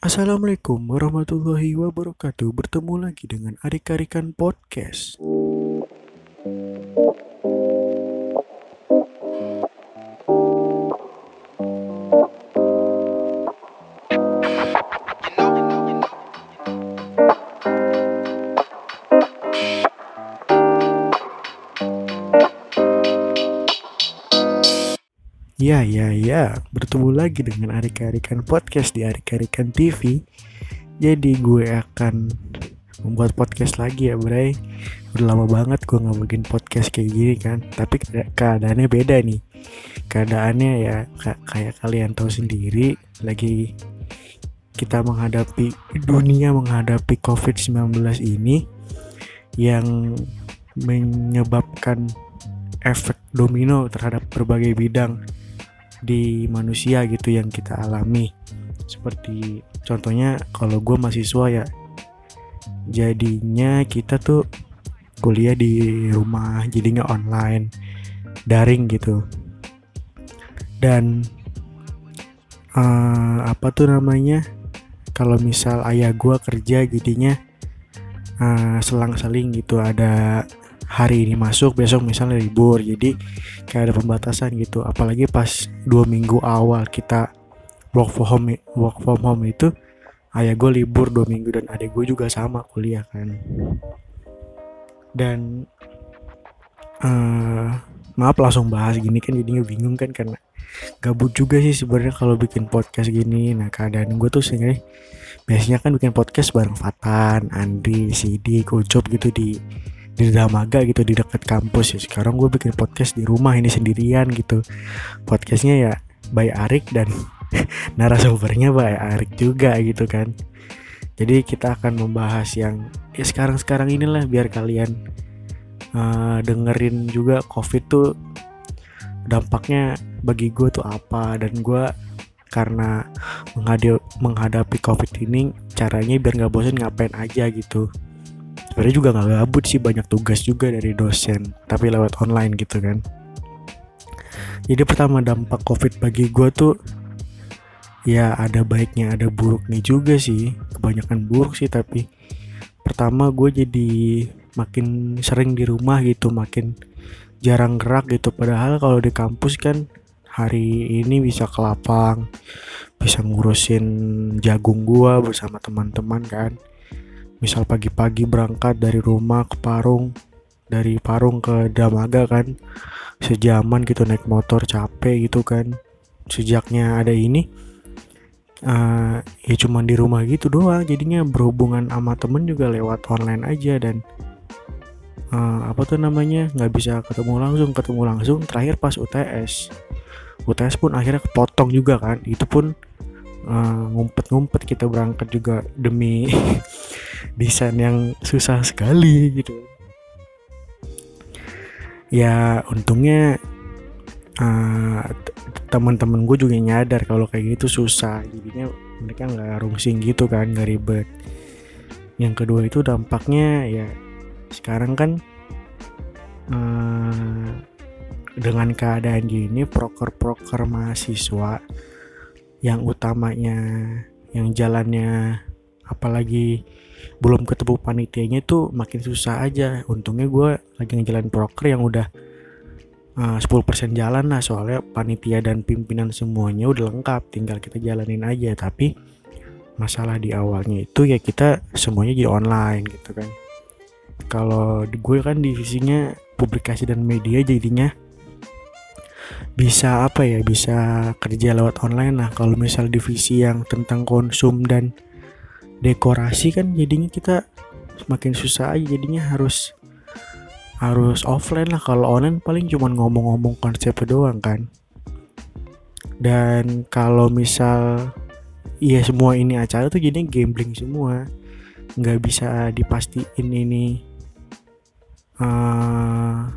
Assalamualaikum warahmatullahi wabarakatuh. Bertemu lagi dengan Arik-Arikan Podcast. Ya. Bertemu lagi dengan Arik-Arikan Podcast di Arik-Arikan TV. Jadi gue akan membuat podcast lagi ya, Bray. Udah lama banget gue nggak bikin podcast kayak gini kan. Tapi keadaannya beda nih. Keadaannya ya kayak kalian tahu sendiri, lagi kita menghadapi dunia menghadapi COVID-19 ini yang menyebabkan efek domino terhadap berbagai bidang di manusia gitu yang kita alami. Seperti contohnya kalau gue mahasiswa ya jadinya kita tuh kuliah di rumah jadinya online daring gitu. Dan uh, apa tuh namanya kalau misal ayah gue kerja jadinya uh, selang-seling gitu ada hari ini masuk besok misalnya libur. Jadi kayak ada pembatasan gitu. Apalagi pas dua minggu awal kita work from home work from home itu ayah gue libur dua minggu dan adik gue juga sama kuliah kan. Dan uh, maaf langsung bahas gini kan jadinya bingung kan karena gabut juga sih sebenarnya kalau bikin podcast gini. Nah keadaan gue tuh sebenarnya biasanya kan bikin podcast bareng Fatan, Andi, Sidi, Kojop gitu di di Damaga gitu di dekat kampus ya. Sekarang gue bikin podcast di rumah ini sendirian gitu. Podcastnya ya by Arik dan narasumbernya by Arik juga gitu kan. Jadi kita akan membahas yang ya sekarang-sekarang inilah biar kalian uh, dengerin juga covid tuh dampaknya bagi gue tuh apa. Dan gue karena menghadapi covid ini caranya biar nggak bosan ngapain aja gitu sebenarnya juga nggak gabut sih banyak tugas juga dari dosen tapi lewat online gitu kan. Jadi pertama dampak covid bagi gue tuh ya ada baiknya ada buruknya juga sih. Kebanyakan buruk sih tapi pertama gue jadi makin sering di rumah gitu makin jarang gerak gitu. Padahal kalau di kampus kan hari ini bisa ke lapang bisa ngurusin jagung gua bersama teman-teman kan misal pagi-pagi berangkat dari rumah ke Parung dari Parung ke Damaga kan sejaman gitu naik motor capek gitu kan sejaknya ada ini uh, ya cuman di rumah gitu doang jadinya berhubungan sama temen juga lewat online aja dan uh, apa tuh namanya nggak bisa ketemu langsung ketemu langsung terakhir pas UTS UTS pun akhirnya kepotong juga kan itu pun uh, ngumpet-ngumpet kita berangkat juga demi desain yang susah sekali gitu. Ya untungnya uh, teman-teman gue juga nyadar kalau kayak gitu susah. Jadinya mereka nggak rungsing gitu kan nggak ribet. Yang kedua itu dampaknya ya sekarang kan uh, dengan keadaan gini proker-proker mahasiswa yang utamanya yang jalannya apalagi belum ketemu panitianya tuh makin susah aja. Untungnya gue lagi ngejalan proker yang udah uh, 10% jalan lah. Soalnya panitia dan pimpinan semuanya udah lengkap tinggal kita jalanin aja. Tapi masalah di awalnya itu ya kita semuanya jadi online gitu kan. Kalau gue kan divisinya publikasi dan media jadinya bisa apa ya bisa kerja lewat online. Lah kalau misal divisi yang tentang konsum dan dekorasi kan jadinya kita semakin susah aja jadinya harus harus offline lah. Kalau online paling cuma ngomong-ngomong konsep doang kan. Dan kalau misal iya semua ini acara tuh jadinya gambling semua. Nggak bisa dipastiin ini uh,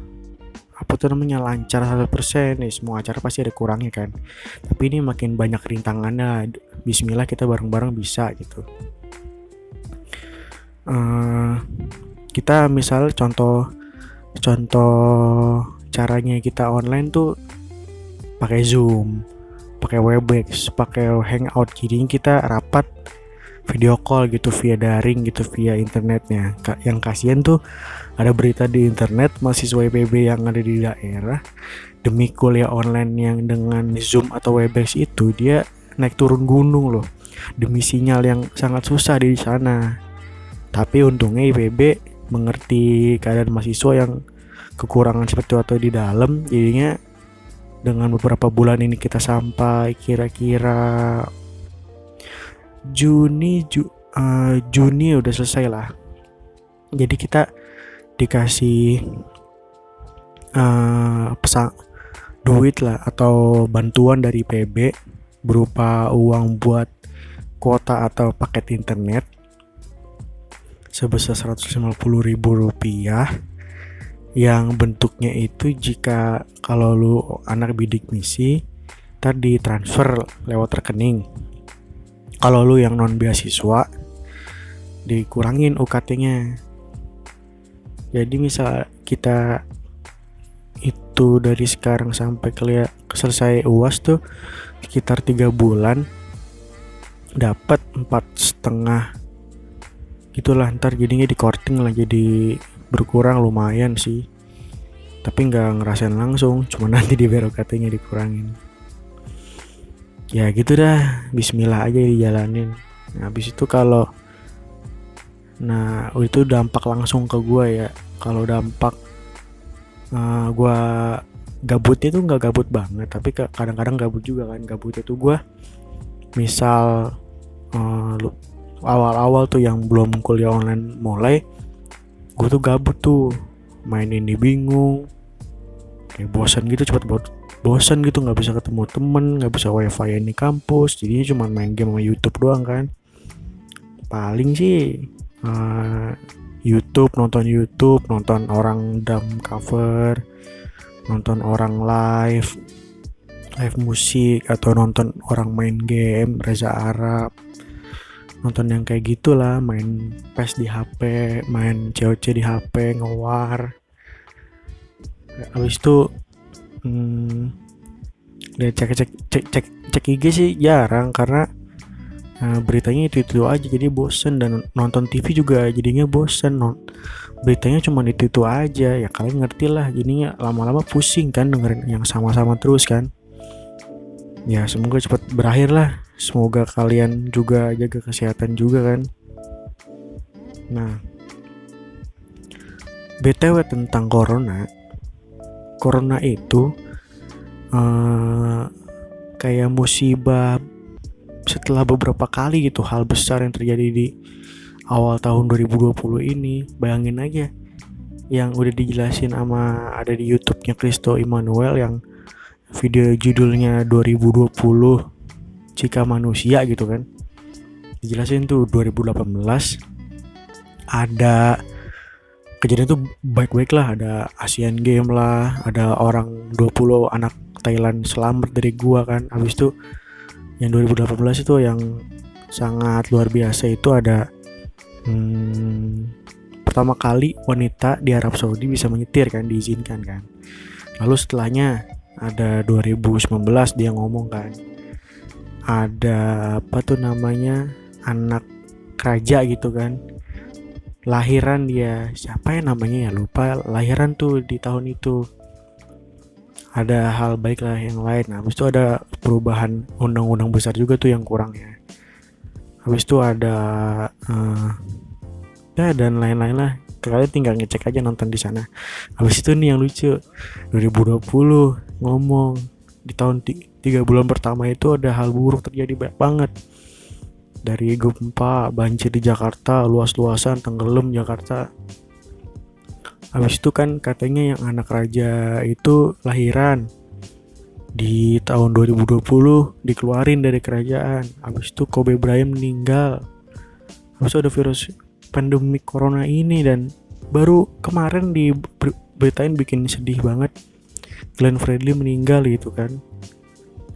apa tuh namanya lancar 100% nih semua acara pasti ada kurangnya kan. Tapi ini makin banyak rintangannya. Bismillah kita bareng-bareng bisa gitu. Uh, kita misal contoh contoh caranya kita online tuh pakai Zoom pakai Webex pakai Hangout. Jadi kita rapat video call gitu via daring gitu via internetnya. Yang kasihan tuh ada berita di internet mahasiswa IPB yang ada di daerah demi kuliah online yang dengan Zoom atau Webex itu dia naik turun gunung loh. Demi sinyal yang sangat susah di sana. Tapi untungnya IPB mengerti keadaan mahasiswa yang kekurangan seperti waktu di dalam. Jadinya dengan beberapa bulan ini kita sampai kira-kira Juni Ju, uh, Juni udah selesai lah. Jadi kita dikasih uh, pesan duit lah atau bantuan dari PB berupa uang buat kuota atau paket internet sebesar 150 ribu rupiah. Yang bentuknya itu jika kalau lu anak bidik misi tadi transfer lewat rekening kalau lu yang non beasiswa dikurangin UKT-nya jadi misal kita itu dari sekarang sampai kalian selesai uas tuh sekitar tiga bulan dapat empat setengah. Gitulah ntar jadinya di korting lah jadi berkurang lumayan sih. Tapi nggak ngerasain langsung cuma nanti di nya dikurangin ya gitu dah Bismillah aja dijalanin. Nah, habis itu kalau nah itu dampak langsung ke gue ya. Kalau dampak uh, eh, gue gabutnya tuh nggak gabut banget tapi kadang-kadang gabut juga kan. Gabutnya tuh gue misal uh, awal-awal tuh yang belum kuliah online mulai gue tuh gabut tuh. Main ini bingung. Kayak bosan gitu cepet bosan gitu nggak bisa ketemu temen nggak bisa wifi ini kampus jadinya cuma main game sama YouTube doang kan. Paling sih uh, YouTube nonton YouTube nonton orang dam cover nonton orang live live musik atau nonton orang main game Reza Arab. Nonton yang kayak gitulah main PES di HP main COC di HP ngewar. Habis itu hmm, cek cek cek cek cek IG sih jarang karena uh, beritanya itu itu aja. Jadi bosen dan nonton TV juga jadinya bosen. Non beritanya cuma itu itu aja. Ya kalian ngerti lah jadinya lama-lama pusing kan dengerin yang sama-sama terus kan. Ya semoga cepat berakhir lah. Semoga kalian juga jaga kesehatan juga kan. Nah btw tentang corona corona itu uh, kayak musibah setelah beberapa kali gitu hal besar yang terjadi di awal tahun 2020 ini. Bayangin aja yang udah dijelasin sama ada di YouTube-nya Kristo Immanuel yang video judulnya 2020 jika manusia gitu kan. Dijelasin tuh 2018 ada kejadian tuh baik-baik lah. Ada Asian Game lah ada orang 20 anak Thailand selamat dari gua kan. Habis itu yang 2018 itu yang sangat luar biasa itu ada hmm, pertama kali wanita di Arab Saudi bisa menyetir kan diizinkan kan. Lalu setelahnya ada 2019 dia ngomong kan ada apa tuh namanya anak raja gitu kan lahiran dia. Siapa ya namanya ya? Lupa. Lahiran tuh di tahun itu. Ada hal baik lah yang lain. Nah, habis itu ada perubahan undang-undang besar juga tuh yang kurang ya. Habis itu ada uh, ya dan lain-lain lah. Kalian tinggal ngecek aja nonton di sana. Habis itu nih yang lucu. 2020 ngomong. Di tahun tiga bulan pertama itu ada hal buruk terjadi banyak banget dari gempa banjir di Jakarta luas-luasan tenggelam Jakarta. Habis itu kan katanya yang anak raja itu lahiran di tahun 2020 dikeluarin dari kerajaan. Habis itu Kobe Bryant meninggal. Habis itu ada virus pandemi corona ini dan baru kemarin di beritain bikin sedih banget. Glenn Fredly meninggal gitu kan.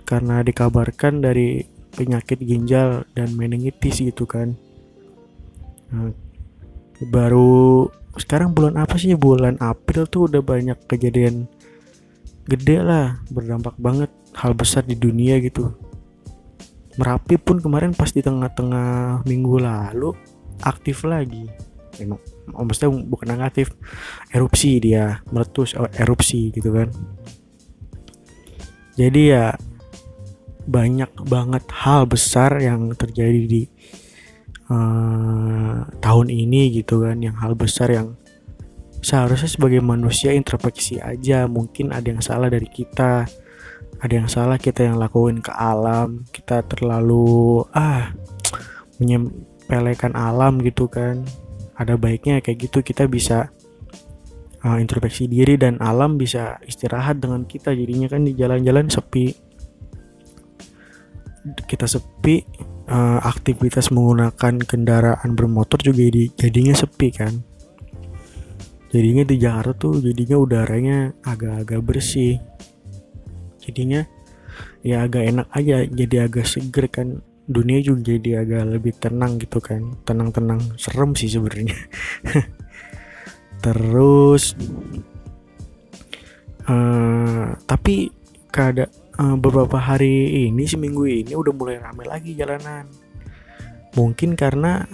Karena dikabarkan dari penyakit ginjal dan meningitis gitu kan. Nah, baru sekarang bulan apa sih? Bulan April tuh udah banyak kejadian gede lah berdampak banget hal besar di dunia gitu. Merapi pun kemarin pas di tengah-tengah minggu lalu aktif lagi. Emang oh, maksudnya bukan aktif erupsi dia meletus oh, erupsi gitu kan. Jadi ya banyak banget hal besar yang terjadi di uh, tahun ini gitu kan. Yang hal besar yang seharusnya sebagai manusia introspeksi aja. Mungkin ada yang salah dari kita ada yang salah kita yang lakuin ke alam. Kita terlalu ah menyepelekan alam gitu kan. Ada baiknya kayak gitu kita bisa uh, introspeksi diri dan alam bisa istirahat dengan kita. Jadinya kan di jalan-jalan sepi kita sepi uh, aktivitas menggunakan kendaraan bermotor juga jadi jadinya sepi kan. Jadinya di Jakarta tuh jadinya udaranya agak-agak bersih. Jadinya ya agak enak aja jadi agak seger kan. Dunia juga jadi agak lebih tenang gitu kan. Tenang-tenang serem sih sebenarnya. Terus uh, tapi kada uh, beberapa hari ini seminggu ini udah mulai ramai lagi jalanan. Mungkin karena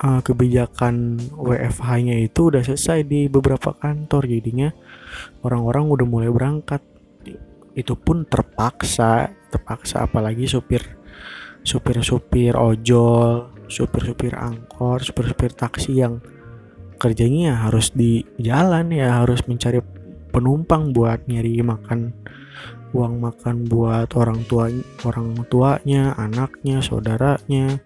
uh, kebijakan WFH-nya itu udah selesai di beberapa kantor. Jadinya orang-orang udah mulai berangkat. Itu pun terpaksa terpaksa apalagi supir supir-supir ojol supir-supir angkor supir-supir taksi yang kerjanya harus di jalan ya harus mencari penumpang buat nyari makan uang makan buat orang tua orang tuanya anaknya saudaranya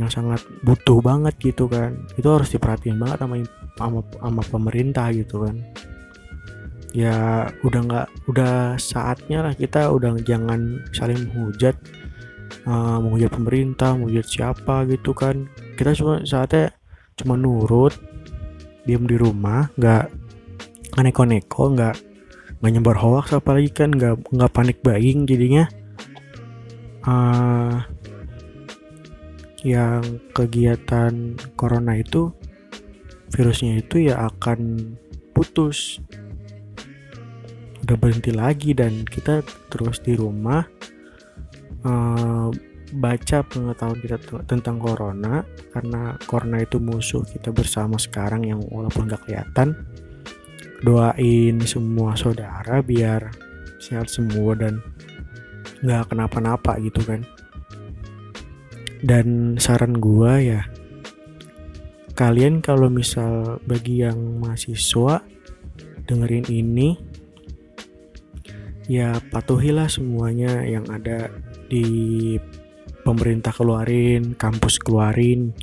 yang sangat butuh banget gitu kan. Itu harus diperhatiin banget sama sama, sama pemerintah gitu kan. Ya udah nggak udah saatnya lah kita udah jangan saling menghujat uh, menghujat pemerintah menghujat siapa gitu kan. Kita cuma saatnya cuma nurut diam di rumah nggak neko-neko nggak nggak nyebar hoax apalagi kan nggak nggak panik buying jadinya. Uh, yang kegiatan corona itu virusnya itu ya akan putus. Udah berhenti lagi dan kita terus di rumah uh, baca pengetahuan kita tentang corona. Karena corona itu musuh kita bersama sekarang yang walaupun gak kelihatan doain semua saudara biar sehat semua dan nggak kenapa-napa gitu kan. Dan saran gua ya kalian kalau misal bagi yang mahasiswa dengerin ini ya patuhilah semuanya yang ada di pemerintah keluarin, kampus keluarin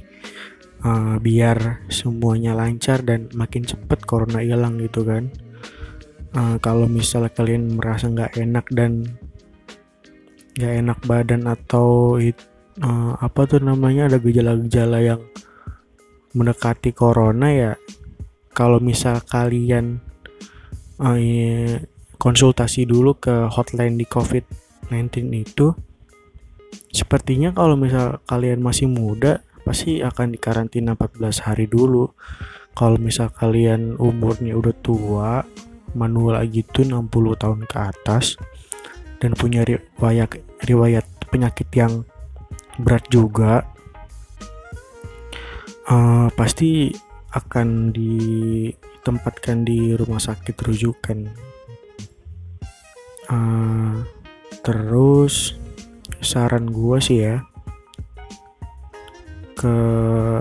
uh, biar semuanya lancar dan makin cepet corona hilang gitu kan. Uh, kalau misalnya kalian merasa nggak enak dan nggak enak badan atau it, uh, apa tuh namanya ada gejala-gejala yang mendekati corona ya kalau misal kalian uh, konsultasi dulu ke hotline di COVID-19 itu sepertinya kalau misal kalian masih muda pasti akan dikarantina 14 hari dulu? Kalau misal kalian umurnya udah tua manual gitu 60 tahun ke atas dan punya riwayat riwayat penyakit yang berat juga uh, pasti akan ditempatkan di rumah sakit rujukan. Uh, terus saran gue sih ya ke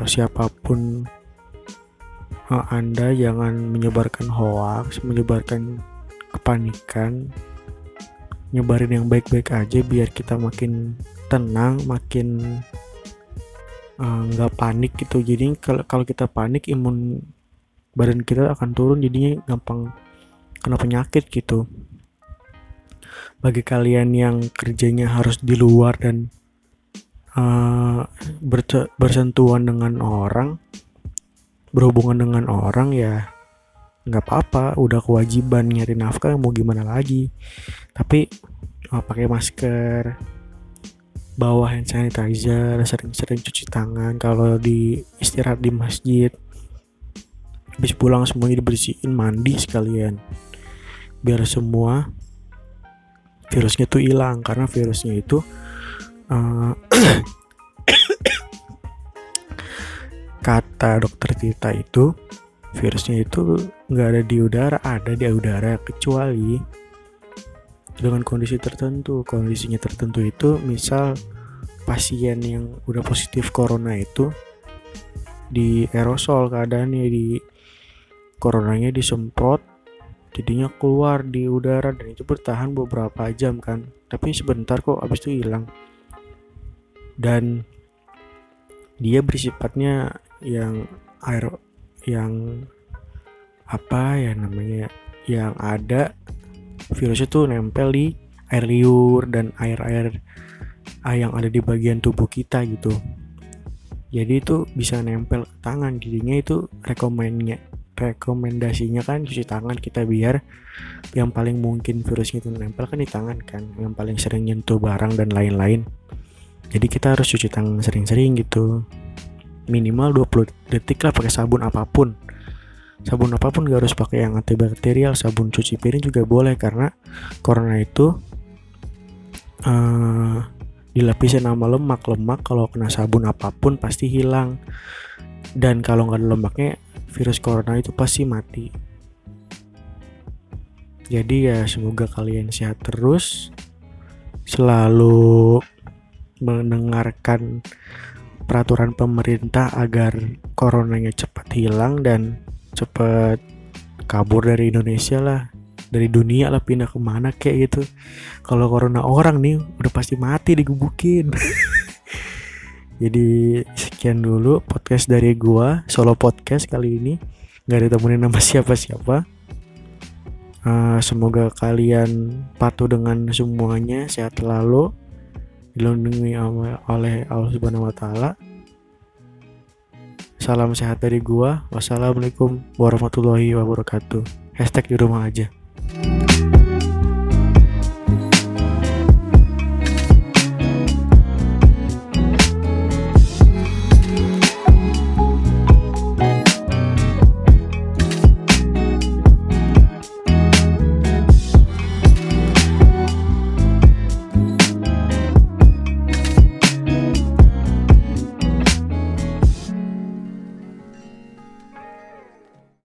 siapa pun uh, anda jangan menyebarkan hoax menyebarkan kepanikan. Nyebarin yang baik-baik aja biar kita makin tenang makin nggak uh, panik gitu. Jadi kalau kita panik imun badan kita akan turun jadinya gampang kena penyakit gitu. Bagi kalian yang kerjanya harus di luar dan uh, bersentuhan dengan orang berhubungan dengan orang ya nggak apa-apa. Udah kewajiban nyari nafkah mau gimana lagi? Tapi uh, pakai masker bawa hand sanitizer sering-sering cuci tangan kalau di istirahat di masjid. Habis pulang semuanya dibersihin mandi sekalian. Biar semua virusnya tuh hilang karena virusnya itu uh, kata dokter Tita itu virusnya itu nggak ada di udara ada di udara kecuali dengan kondisi tertentu. Kondisinya tertentu itu misal pasien yang udah positif corona itu di aerosol keadaannya di coronanya disemprot jadinya keluar di udara dan itu bertahan beberapa jam kan. Tapi sebentar kok habis itu hilang dan dia bersifatnya yang air yang apa ya namanya yang ada virus itu nempel di air liur dan air-air yang ada di bagian tubuh kita gitu. Jadi itu bisa nempel ke tangan jadinya itu rekomennya rekomendasinya kan cuci tangan kita biar yang paling mungkin virusnya itu nempel kan di tangan kan yang paling sering nyentuh barang dan lain-lain jadi kita harus cuci tangan sering-sering gitu. Minimal 20 detik lah pakai sabun apa pun. Sabun apa pun gak harus pakai yang antibakterial sabun cuci piring juga boleh karena corona itu uh, dilapisi nama lemak. Lemak kalau kena sabun apa pun pasti hilang. Dan kalau nggak ada lemaknya virus corona itu pasti mati. Jadi ya semoga kalian sehat terus. Selalu mendengarkan peraturan pemerintah agar coronanya cepat hilang dan cepat kabur dari Indonesia lah. Dari dunia lah pindah ke mana kayak gitu. Kalau corona orang nih udah pasti mati digebukin. Jadi sekian dulu podcast dari gua solo podcast kali ini. Nggak ditemenin nama siapa-siapa. Uh, semoga kalian patuh dengan semuanya sehat selalu dilindungi oleh Allah Subhanahu wa taala. Salam sehat dari gua. Wassalamualaikum warahmatullahi wabarakatuh. Hashtag di rumah aja.